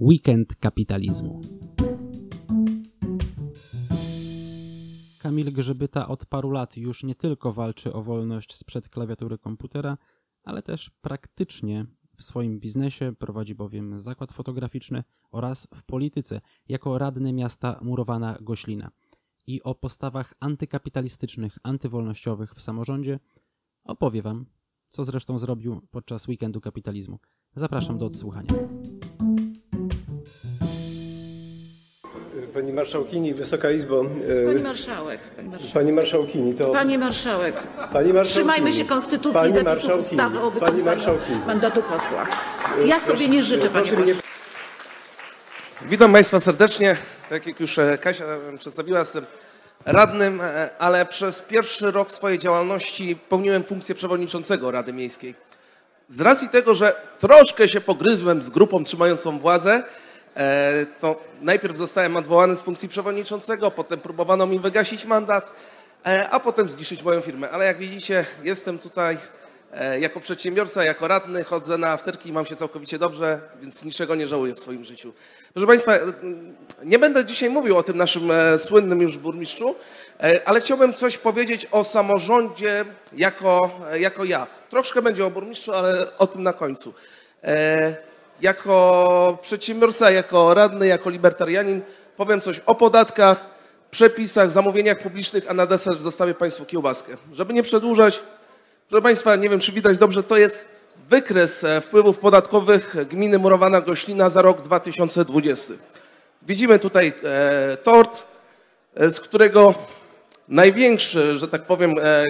Weekend kapitalizmu. Kamil Grzybyta od paru lat już nie tylko walczy o wolność sprzed klawiatury komputera, ale też praktycznie w swoim biznesie prowadzi bowiem zakład fotograficzny oraz w polityce jako radny miasta Murowana Goślina. I o postawach antykapitalistycznych, antywolnościowych w samorządzie opowie Wam, co zresztą zrobił podczas weekendu kapitalizmu. Zapraszam do odsłuchania. Pani Marszałkini, Wysoka Izbo. e, Pani marszałek, pani marszałek. Pani Marszałkini, to... Pani marszałek. Pani Marszałkini. Trzymajmy się konstytucji Pani i zapisów Marszałkini. ustawy o Pani wykonywaniu Marszałkini. mandatu posła. Ja sobie nie życzę, panie proszę mnie- pośle. Witam Państwa serdecznie. Tak jak już e, Kasia e, przedstawiła, jestem radnym, e, ale przez pierwszy rok swojej działalności pełniłem funkcję przewodniczącego Rady Miejskiej. Z racji tego, że troszkę się pogryzłem z grupą trzymającą władzę, e, to najpierw zostałem odwołany z funkcji przewodniczącego, potem próbowano mi wygasić mandat, e, a potem zniszczyć moją firmę. Ale jak widzicie, jestem tutaj e, jako przedsiębiorca, jako radny, chodzę na afterki i mam się całkowicie dobrze, więc niczego nie żałuję w swoim życiu. Proszę Państwa, e, nie będę dzisiaj mówił o tym naszym e, słynnym już burmistrzu, e, ale chciałbym coś powiedzieć o samorządzie jako, e, jako ja. Troszkę będzie o burmistrzu, ale o tym na końcu. Jako przedsiębiorca, jako radny, jako libertarianin powiem coś o podatkach, przepisach, zamówieniach publicznych, a na deser zostawię Państwu kiełbaskę. Żeby nie przedłużać, Proszę Państwa, nie wiem czy widać dobrze, to jest wykres e, wpływów podatkowych gminy Murowana Goślina za rok 2020. Widzimy tutaj e, tort, e, z którego największy, że tak powiem, e, e,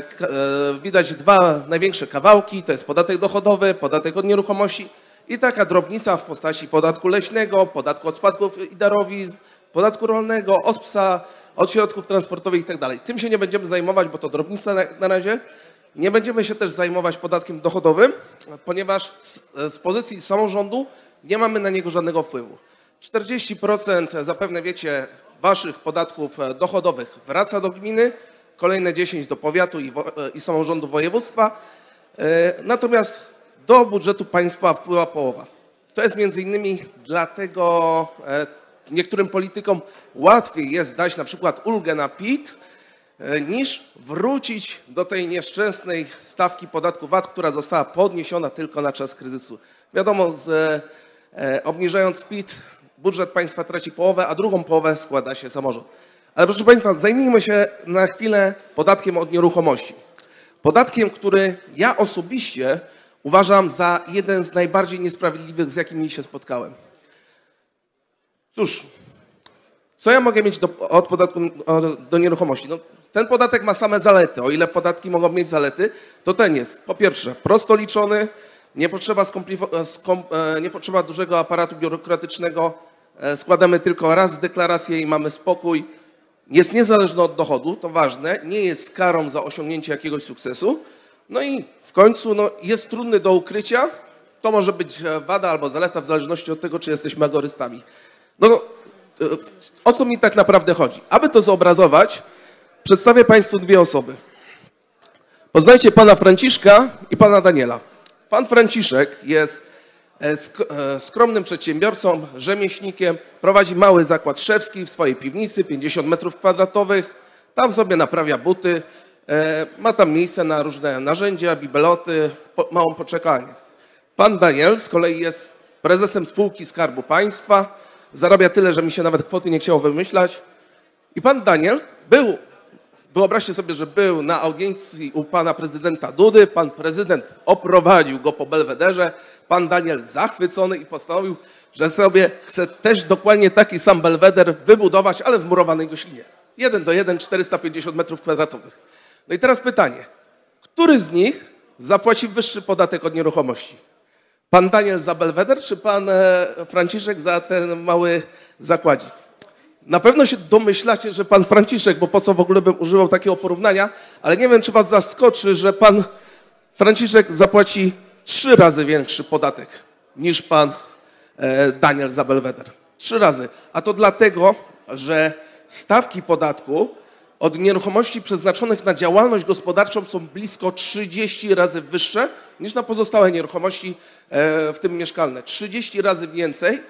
widać dwa największe kawałki, to jest podatek dochodowy, podatek od nieruchomości i taka drobnica w postaci podatku leśnego, podatku od spadków i darowizn, podatku rolnego, od psa, od środków transportowych i tak. Tym się nie będziemy zajmować, bo to drobnica na, na razie. Nie będziemy się też zajmować podatkiem dochodowym, ponieważ z, z pozycji samorządu nie mamy na niego żadnego wpływu. 40% zapewne wiecie waszych podatków e, dochodowych wraca do gminy, kolejne 10 do powiatu i, wo- e, i samorządu województwa. E, Natomiast do budżetu państwa wpływa połowa. To jest między innymi dlatego e, niektórym politykom łatwiej jest dać na przykład ulgę na PIT, e, niż wrócić do tej nieszczęsnej stawki podatku VAT, która została podniesiona tylko na czas kryzysu. Wiadomo, z, e, obniżając PIT, budżet państwa traci połowę, a drugą połowę składa się samorząd. Ale proszę Państwa, zajmijmy się na chwilę podatkiem od nieruchomości. Podatkiem, który ja osobiście uważam za jeden z najbardziej niesprawiedliwych, z jakimi się spotkałem. Cóż, co ja mogę mieć do, od podatku do nieruchomości? No, ten podatek ma same zalety. O ile podatki mogą mieć zalety, to ten jest po pierwsze prosto liczony, nie potrzeba, skomplifo- skom, e, nie potrzeba dużego aparatu biurokratycznego, e, składamy tylko raz deklarację i mamy spokój. Jest niezależny od dochodu, to ważne, nie jest karą za osiągnięcie jakiegoś sukcesu. No i w końcu no, jest trudny do ukrycia. To może być e, wada albo zaleta w zależności od tego, czy jesteśmy agorystami. No, no, e, o co mi tak naprawdę chodzi? Aby to zobrazować, przedstawię Państwu dwie osoby. Poznajcie pana Franciszka i pana Daniela. Pan Franciszek jest e, sk- skromnym przedsiębiorcą, rzemieślnikiem, prowadzi mały zakład szewski w swojej piwnicy, 50 metrów kwadratowych. Tam sobie naprawia buty, ma tam miejsce na różne narzędzia, bibeloty, małą poczekalnię. Pan Daniel z kolei jest prezesem spółki Skarbu Państwa, zarabia tyle, że mi się nawet kwoty nie chciało wymyślać. I pan Daniel był, wyobraźcie sobie, że był na audiencji u pana prezydenta Dudy, pan prezydent oprowadził go po Belwederze, pan Daniel zachwycony i postanowił, że sobie chce też dokładnie taki sam Belweder wybudować, ale w murowanej goślinie. Jeden do jeden, 450 metrów kwadratowych. No i teraz pytanie, który z nich zapłaci wyższy podatek od nieruchomości? Pan Daniel za Belweder, czy pan e, Franciszek za ten mały zakładzik? Na pewno się domyślacie, że pan Franciszek, bo po co w ogóle bym używał takiego porównania, ale nie wiem, czy was zaskoczy, że pan Franciszek zapłaci trzy razy większy podatek niż pan e, Daniel za Belweder. Trzy razy. A to dlatego, że stawki podatku od nieruchomości przeznaczonych na działalność gospodarczą są blisko 30 razy wyższe niż na pozostałe nieruchomości, e, w tym mieszkalne. 30 razy więcej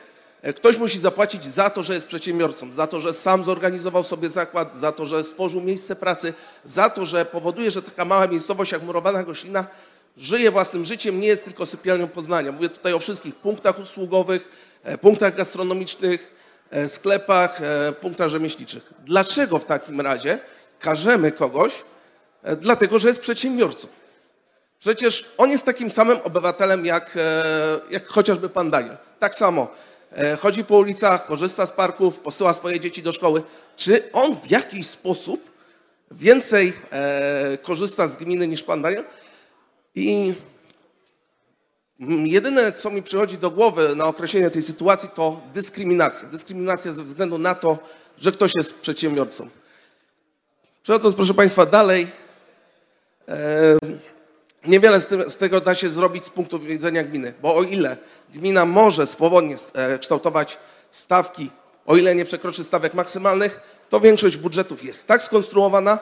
e, ktoś musi zapłacić za to, że jest przedsiębiorcą, za to, że sam zorganizował sobie zakład, za to, że stworzył miejsce pracy, za to, że powoduje, że taka mała miejscowość jak Murowana Goślina żyje własnym życiem, nie jest tylko sypialnią Poznania. Mówię tutaj o wszystkich punktach usługowych, e, punktach gastronomicznych, sklepach, e, punktach rzemieślniczych. Dlaczego w takim razie karzemy kogoś, e, dlatego że jest przedsiębiorcą? Przecież on jest takim samym obywatelem jak, e, jak chociażby pan Daniel. Tak samo e, chodzi po ulicach, korzysta z parków, posyła swoje dzieci do szkoły. Czy on w jakiś sposób więcej e, korzysta z gminy niż pan Daniel? I jedyne, co mi przychodzi do głowy na określenie tej sytuacji, to dyskryminacja. Dyskryminacja ze względu na to, że ktoś jest przedsiębiorcą. Przechodząc, proszę Państwa, dalej. E, Niewiele z, tym, z tego da się zrobić z punktu widzenia gminy, bo o ile gmina może swobodnie e, kształtować stawki, o ile nie przekroczy stawek maksymalnych, to większość budżetów jest tak skonstruowana,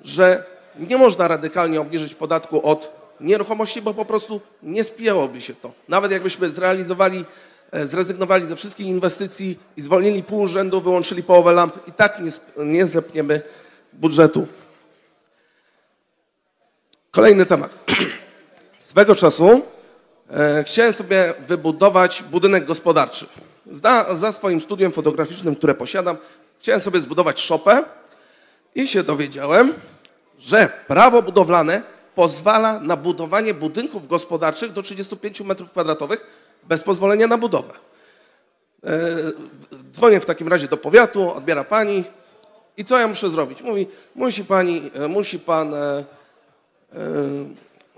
że nie można radykalnie obniżyć podatku od nieruchomości, bo po prostu nie spięłoby się to. Nawet jakbyśmy zrealizowali, e, zrezygnowali ze wszystkich inwestycji i zwolnili pół urzędu, wyłączyli połowę lamp, i tak nie, nie zepniemy budżetu. Kolejny temat. Swego czasu e, chciałem sobie wybudować budynek gospodarczy. Za, za swoim studiem fotograficznym, które posiadam, chciałem sobie zbudować szopę i się dowiedziałem, że prawo budowlane pozwala na budowanie budynków gospodarczych do 35 m2 bez pozwolenia na budowę. E, Dzwonię w takim razie do powiatu, odbiera pani i co ja muszę zrobić? Mówi, musi pani, e, musi pan e,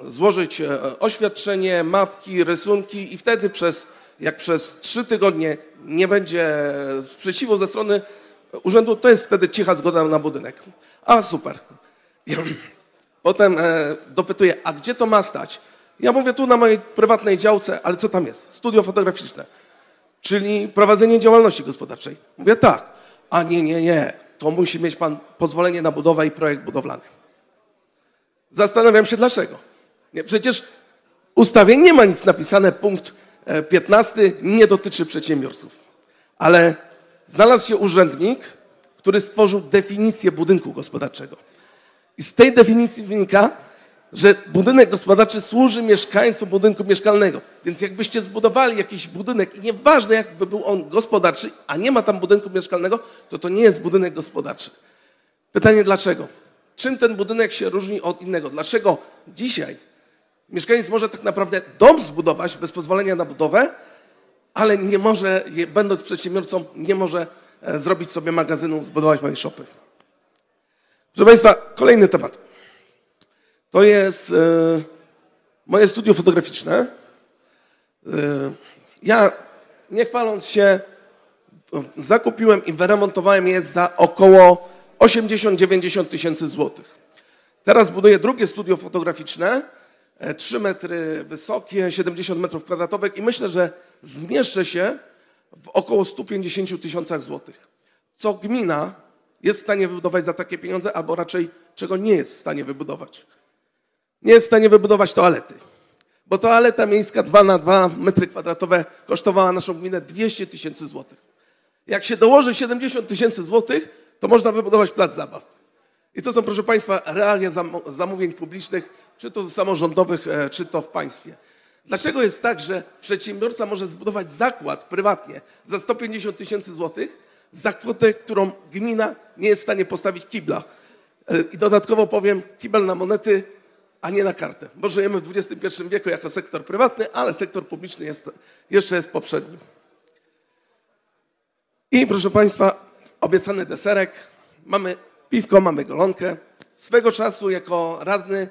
złożyć oświadczenie, mapki, rysunki i wtedy przez, jak przez trzy tygodnie nie będzie sprzeciwu ze strony urzędu, to jest wtedy cicha zgoda na budynek. A super. Potem e, dopytuję, a gdzie to ma stać? Ja mówię tu na mojej prywatnej działce, ale co tam jest? Studio fotograficzne, czyli prowadzenie działalności gospodarczej. Mówię tak. A nie, nie, nie. To musi mieć pan pozwolenie na budowę i projekt budowlany. Zastanawiam się dlaczego. Nie, przecież w ustawie nie ma nic napisane, punkt e, 15 nie dotyczy przedsiębiorców. Ale znalazł się urzędnik, który stworzył definicję budynku gospodarczego. I z tej definicji wynika, że budynek gospodarczy służy mieszkańcom budynku mieszkalnego. Więc jakbyście zbudowali jakiś budynek, i nieważne jakby był on gospodarczy, a nie ma tam budynku mieszkalnego, to to nie jest budynek gospodarczy. Pytanie dlaczego? Czym ten budynek się różni od innego? Dlaczego dzisiaj mieszkaniec może tak naprawdę dom zbudować bez pozwolenia na budowę, ale nie może, będąc przedsiębiorcą, nie może e, zrobić sobie magazynu, zbudować mojej szopy. Proszę Państwa, kolejny temat. To jest e, moje studio fotograficzne. E, ja, nie chwaląc się, e, zakupiłem i wyremontowałem je za około 80-90 tysięcy złotych. Teraz buduję drugie studio fotograficzne, 3 metry wysokie, 70 metrów kwadratowych i myślę, że zmieszczę się w około 150 tysiącach złotych. Co gmina jest w stanie wybudować za takie pieniądze, albo raczej czego nie jest w stanie wybudować. Nie jest w stanie wybudować toalety. Bo toaleta miejska 2 na 2 metry kwadratowe kosztowała naszą gminę 200 tysięcy złotych. Jak się dołoży 70 tysięcy złotych, to można wybudować plac zabaw. I to są, proszę Państwa, realia zam- zamówień publicznych, czy to samorządowych, e, czy to w państwie. Dlaczego jest tak, że przedsiębiorca może zbudować zakład prywatnie za 150 tysięcy złotych za kwotę, którą gmina nie jest w stanie postawić kibla? E, I dodatkowo powiem, kibel na monety, a nie na kartę. Bo żyjemy w XXI wieku jako sektor prywatny, ale sektor publiczny jest, jeszcze jest poprzedni. I proszę Państwa, obiecany deserek. Mamy piwko, mamy golonkę. Swego czasu jako radny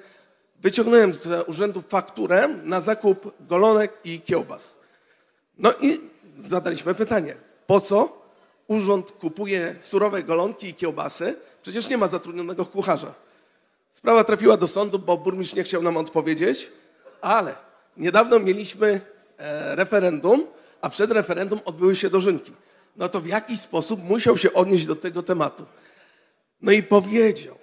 wyciągnąłem z urzędu fakturę na zakup golonek i kiełbas. No i zadaliśmy pytanie, po co urząd kupuje surowe golonki i kiełbasy? Przecież nie ma zatrudnionego kucharza. Sprawa trafiła do sądu, bo burmistrz nie chciał nam odpowiedzieć, ale niedawno mieliśmy e, referendum, a przed referendum odbyły się dożynki. No to w jakiś sposób musiał się odnieść do tego tematu. No i powiedział,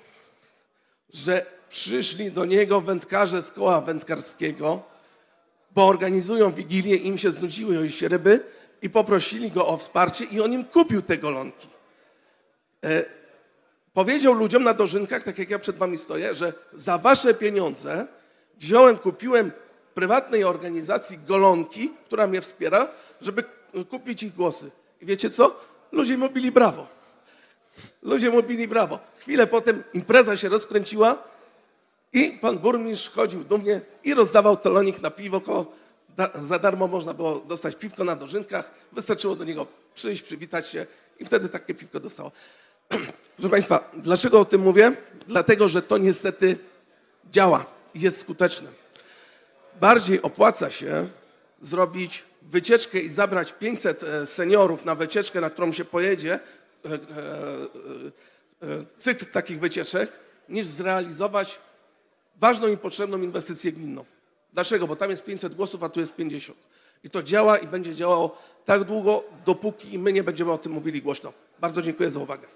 że przyszli do niego wędkarze z koła wędkarskiego, bo organizują wigilię im się znudziły się ryby i poprosili go o wsparcie i on im kupił te golonki. E, powiedział ludziom na dożynkach, tak jak ja przed wami stoję, że za wasze pieniądze wziąłem, kupiłem prywatnej organizacji golonki, która mnie wspiera, żeby kupić ich głosy. I wiecie co? Ludzie mu bili brawo. Ludzie mu bili brawo. Chwilę potem impreza się rozkręciła i pan burmistrz chodził dumnie i rozdawał talonik na piwo. Koło, da, za darmo można było dostać piwko na dożynkach. Wystarczyło do niego przyjść, przywitać się i wtedy takie piwko dostało. Proszę Państwa, dlaczego o tym mówię? Dlatego, że to niestety działa i jest skuteczne. Bardziej opłaca się zrobić wycieczkę i zabrać 500 e, seniorów na wycieczkę, na którą się pojedzie, e, e, cykl takich wycieczek, niż zrealizować ważną i potrzebną inwestycję gminną. Dlaczego? Bo tam jest 500 głosów, a tu jest 50. I to działa i będzie działało tak długo, dopóki my nie będziemy o tym mówili głośno. Bardzo dziękuję za uwagę.